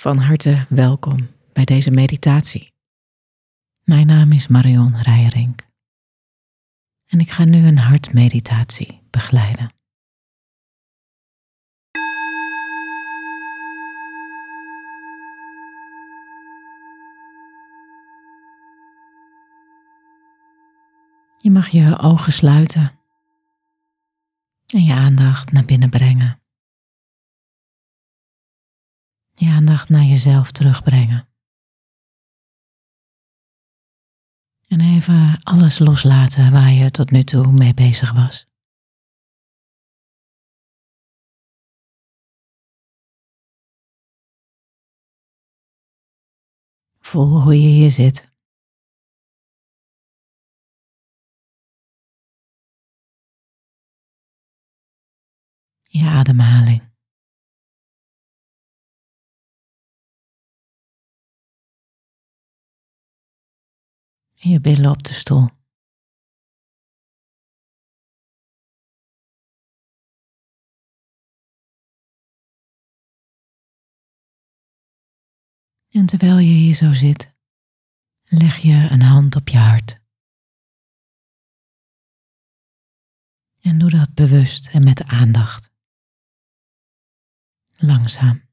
van harte welkom bij deze meditatie. Mijn naam is Marion Rijering en ik ga nu een hartmeditatie begeleiden. Je mag je ogen sluiten en je aandacht naar binnen brengen je aandacht naar jezelf terugbrengen. En even alles loslaten waar je tot nu toe mee bezig was. Voel hoe je hier zit. Je ademhaling. Je billen op de stoel. En terwijl je hier zo zit, leg je een hand op je hart. En doe dat bewust en met aandacht. Langzaam.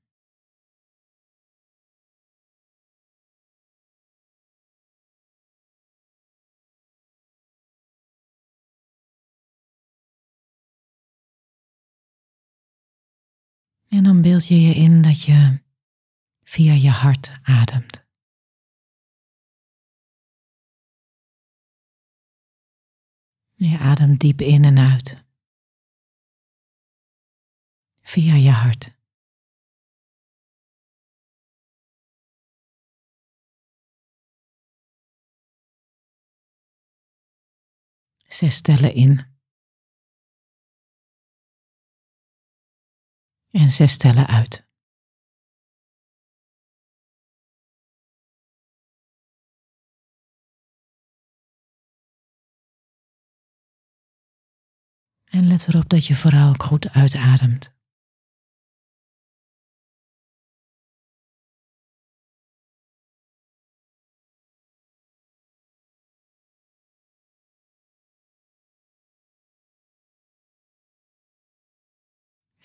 En dan beeld je je in dat je via je hart ademt. Je ademt diep in en uit. Via je hart. Zes stellen in. En zes stellen uit. En let erop dat je vooral ook goed uitademt.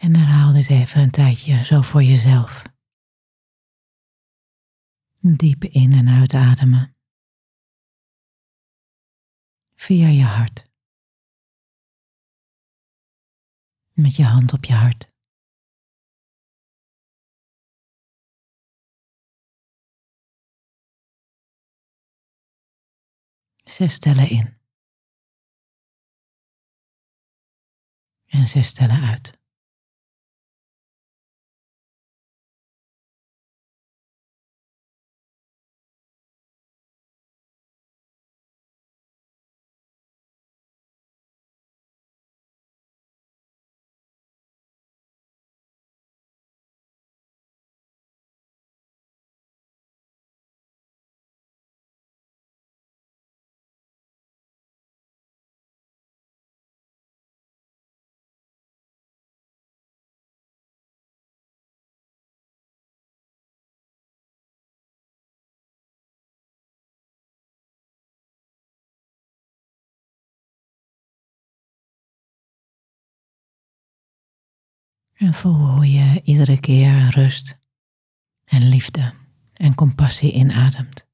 En herhaal dit even een tijdje zo voor jezelf. Diep in en uitademen. Via je hart. Met je hand op je hart. Zes stellen in. En zes stellen uit. En voel hoe je iedere keer rust en liefde en compassie inademt.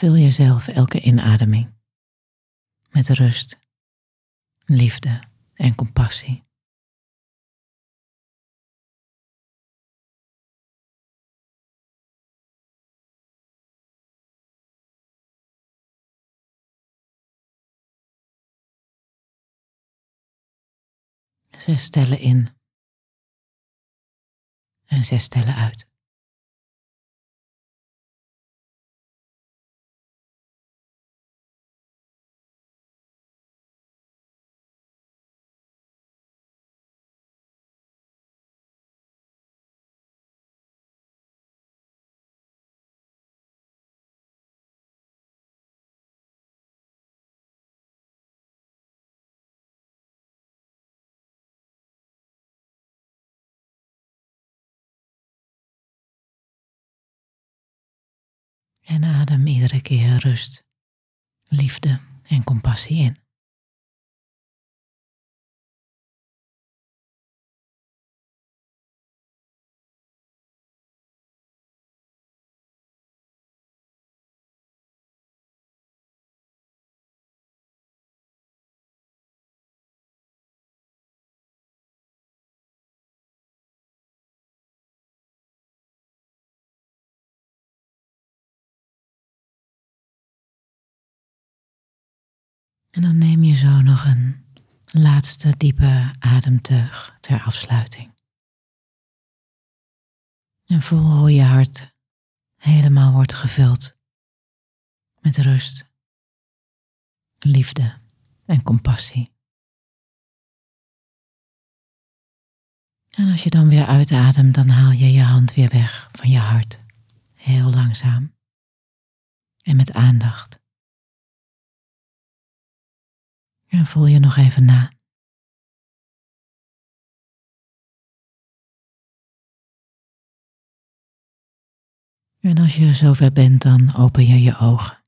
Vul jezelf elke inademing met rust, liefde en compassie. Zes stellen in en zes stellen uit. En adem iedere keer rust, liefde en compassie in. En dan neem je zo nog een laatste diepe ademteug ter afsluiting. En voel hoe je hart helemaal wordt gevuld met rust, liefde en compassie. En als je dan weer uitademt, dan haal je je hand weer weg van je hart, heel langzaam en met aandacht. En voel je nog even na. En als je zover bent, dan open je je ogen.